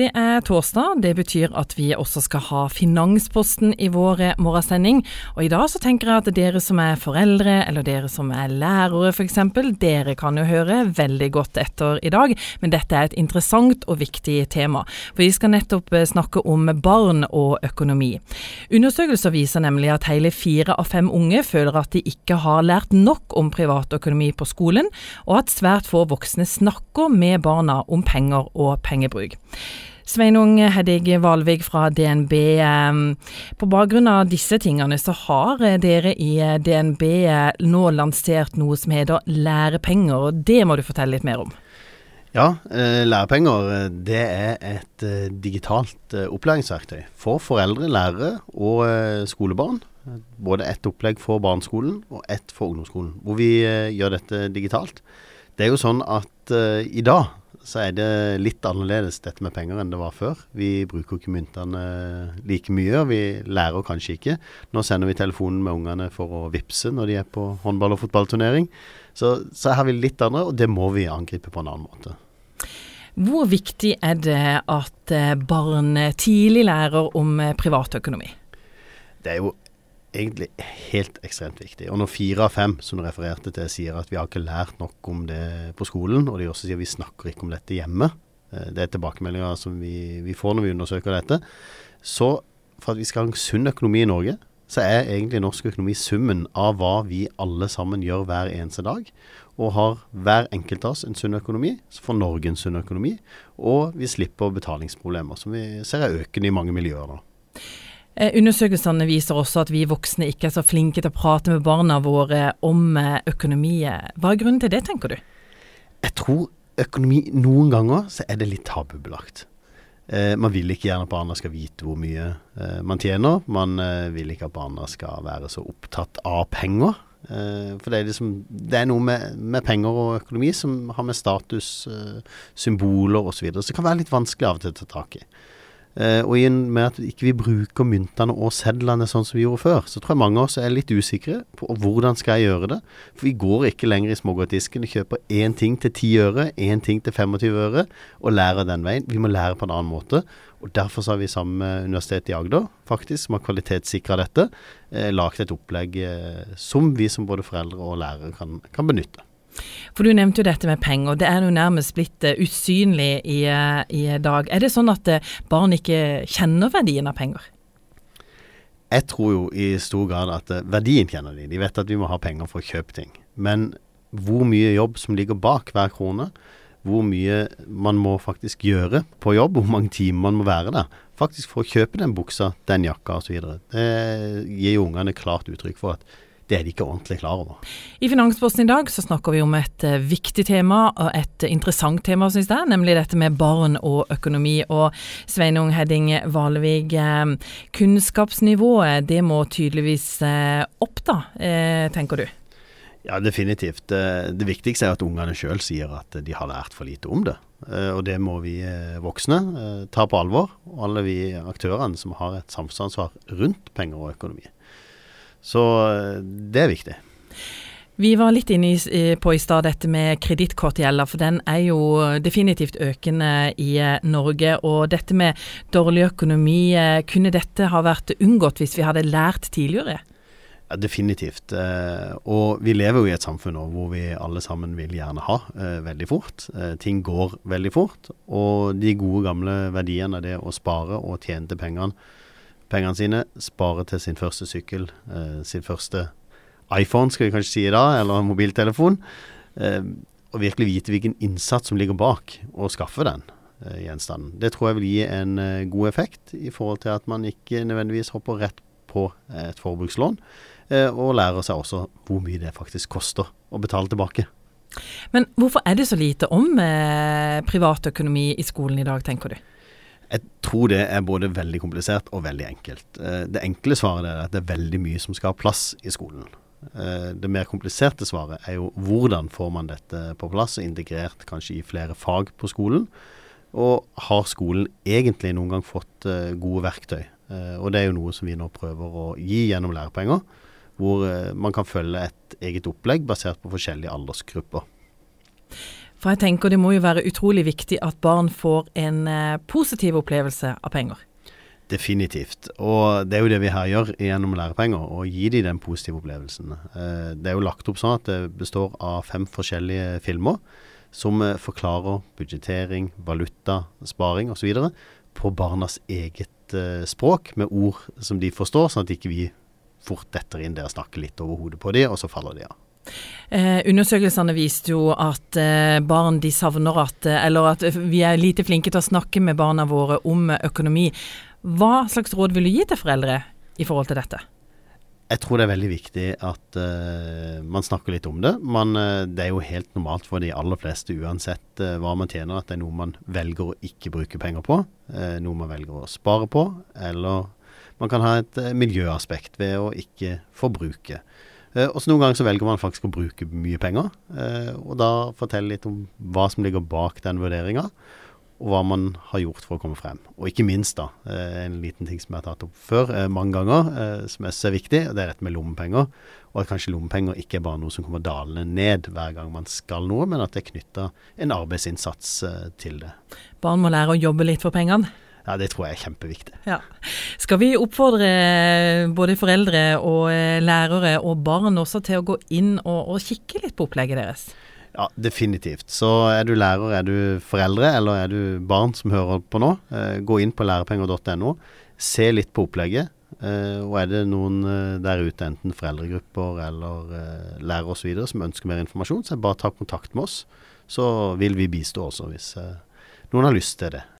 Det er torsdag. Det betyr at vi også skal ha Finansposten i vår morgensending. Og i dag så tenker jeg at dere som er foreldre, eller dere som er lærere f.eks., dere kan jo høre veldig godt etter i dag. Men dette er et interessant og viktig tema. For vi skal nettopp eh, snakke om barn og økonomi. Undersøkelser viser nemlig at hele fire av fem unge føler at de ikke har lært nok om privatøkonomi på skolen, og at svært få voksne snakker med barna om penger og pengebruk. Sveinung Heddig Valvik fra DNB. På bakgrunn av disse tingene, så har eh, dere i eh, DNB eh, nå lansert noe som heter lærepenger. og Det må du fortelle litt mer om. Ja, lærepenger det er et digitalt opplæringsverktøy for foreldre, lærere og skolebarn. Både ett opplegg for barneskolen og ett for ungdomsskolen, hvor vi gjør dette digitalt. Det er jo sånn at i dag så er det litt annerledes dette med penger enn det var før. Vi bruker ikke myntene like mye, og vi lærer kanskje ikke. Nå sender vi telefonen med ungene for å vippse når de er på håndball- og fotballturnering. Så, så her har vi litt andre, og det må vi angripe på en annen måte. Hvor viktig er det at eh, barn tidlig lærer om eh, privatøkonomi? Det er jo egentlig helt ekstremt viktig. Og når fire av fem, som du refererte til, sier at vi har ikke lært nok om det på skolen, og de også sier vi snakker ikke om dette hjemme, eh, det er tilbakemeldinger som vi, vi får når vi undersøker dette, så for at vi skal ha en sunn økonomi i Norge, så er egentlig norsk økonomi summen av hva vi alle sammen gjør hver eneste dag. Og har hver enkelt av oss en sunn økonomi, så får Norge en sunn økonomi. Og vi slipper betalingsproblemer, som vi ser er økende i mange miljøer nå. Eh, undersøkelsene viser også at vi voksne ikke er så flinke til å prate med barna våre om eh, økonomi. Hva er grunnen til det, tenker du? Jeg tror økonomi noen ganger så er det litt tabubelagt. Eh, man vil ikke gjerne at barna skal vite hvor mye man tjener. Man vil ikke at barna skal være så opptatt av penger. For det er, liksom, det er noe med, med, penger og økonomi som har med status, symboler osv. Så, videre. så det kan være litt vanskelig av og til å ta tak i. Uh, og i og med at ikke vi bruker myntene og sedlene sånn som vi gjorde før, så tror jeg mange av oss er litt usikre på hvordan skal jeg gjøre det. For vi går ikke lenger i smågodtdisken og kjøper én ting til 10 øre, én ting til 25 øre, og lærer den veien. Vi må lære på en annen måte. Og Derfor har vi sammen med Universitetet i Agder, faktisk, som har kvalitetssikra dette, eh, lagd et opplegg eh, som vi som både foreldre og lærere kan, kan benytte. For Du nevnte jo dette med penger. Det er jo nærmest blitt uh, usynlig i, uh, i, dag. Er det sånn at uh, barn ikke kjenner verdien av penger? Jeg tror jo i stor grad at verdien kjenner de. De vet at vi må ha penger for å kjøpe ting. Men hvor mye jobb som ligger bak hver krone, hvor mye man må faktisk gjøre på jobb, hvor mange timer man må være der, faktisk for å kjøpe den buksa, den jakka osv., det gir jo ungene klart uttrykk for at det er de ikke ordentlig klar over. I Finansposten i dag så snakker vi om et uh, viktig tema, og et interessant tema, syns jeg, nemlig dette med barn og økonomi. Og Sveinung Hedding Valevig, uh, kunnskapsnivået det må tydeligvis opp, da, tenker du? Ja, definitivt. Det viktigste er at ungene sjøl sier at de har lært for lite om det. Og det må vi voksne ta på alvor. Og alle vi aktørene som har et samfunnsansvar rundt penger og økonomi. Så eh, det er viktig. Vi var litt inne på i stad dette med kredittkortgjelder, for den er jo definitivt økende i eh, Norge. Og dette med dårlig økonomi, eh, kunne dette ha vært unngått hvis vi hadde lært tidligere? Ja, definitivt. og vi lever jo i et samfunn nå hvor vi alle sammen vil gjerne ha veldig fort. ting går veldig fort. Og de gode gamle verdiene, det å spare og tjene til pengene, pengene sine, spare til sin første sykkel, eh, sin første iPhone, skal vi kanskje si da, eller mobiltelefon. Eh, og virkelig vite hvilken innsats som ligger bak å skaffe den eh, gjenstanden. Det tror jeg vil gi en eh, god effekt i forhold til at man ikke nødvendigvis hopper rett på et forbrukslån, eh, og lærer seg også hvor mye det faktisk koster å betale tilbake. Men hvorfor er det så lite om eh, privatøkonomi i skolen i dag, tenker du? Jeg tror det er både veldig komplisert og veldig enkelt. Eh, det enkle svaret er at det er veldig mye som skal ha plass i skolen. Eh, det mer kompliserte svaret er jo hvordan får man dette på plass integrert kanskje i flere fag på skolen. Og har skolen egentlig noen gang fått eh, gode verktøy? Og det er jo noe som vi nå prøver å gi gjennom lærepenger. Hvor man kan følge et eget opplegg basert på forskjellige aldersgrupper. For jeg tenker det må jo være utrolig viktig at barn får en eh, positiv opplevelse av penger. Definitivt. Og det er jo det vi her gjør gjennom lærepenger, å gi dem den positive opplevelsen. Eh, det er jo lagt opp sånn at det består av fem forskjellige filmer som eh, forklarer budsjettering, valuta, sparing osv. på barnas eget språk, med ord som de forstår, sånn at ikke vi fort detter inn der og snakker litt over hodet på dem, og så faller de av. Eh, undersøkelsene viste jo at eh, barn de savner at Eller at vi er lite flinke til å snakke med barna våre om økonomi. Hva slags råd vil du gi til foreldre i forhold til dette? Jeg tror det er veldig viktig at uh, man snakker litt om det. Man, uh, det er jo helt normalt for de aller fleste, uansett hva man tjener, at det er noe man velger å ikke bruke penger på. noe man velger å spare på. Eller man kan ha et miljøaspekt ved å ikke forbruke. Uh, og så Noen ganger så velger man faktisk å bruke mye penger. og da fortelle litt om hva som ligger bak den vurderinga og hva man har gjort for å komme frem. Og ikke minst da, eh, en liten ting som jeg har tatt opp før eh, mange ganger, eh, som er viktig, og det er dette med lommepenger. Og at kanskje lommepenger ikke er bare noe som kommer dalende ned hver gang man skal noe, men at det er knytta en arbeidsinnsats til det. Barn må lære å jobbe litt for pengene? Ja, det tror jeg er kjempeviktig. Ja. Skal vi oppfordre både foreldre og lærere og barn også til å gå inn og, og kikke litt på opplegget deres? Ja, definitivt. Så er du lærer, er du foreldre eller er du barn som hører på nå, eh, gå inn på lærepenger.no. Se litt på opplegget. Eh, og er det noen eh, der ute, enten foreldregrupper eller eh, lærere osv., som ønsker mer informasjon, så bare ta kontakt med oss. Så vil vi bistå også, hvis eh, noen har lyst til det.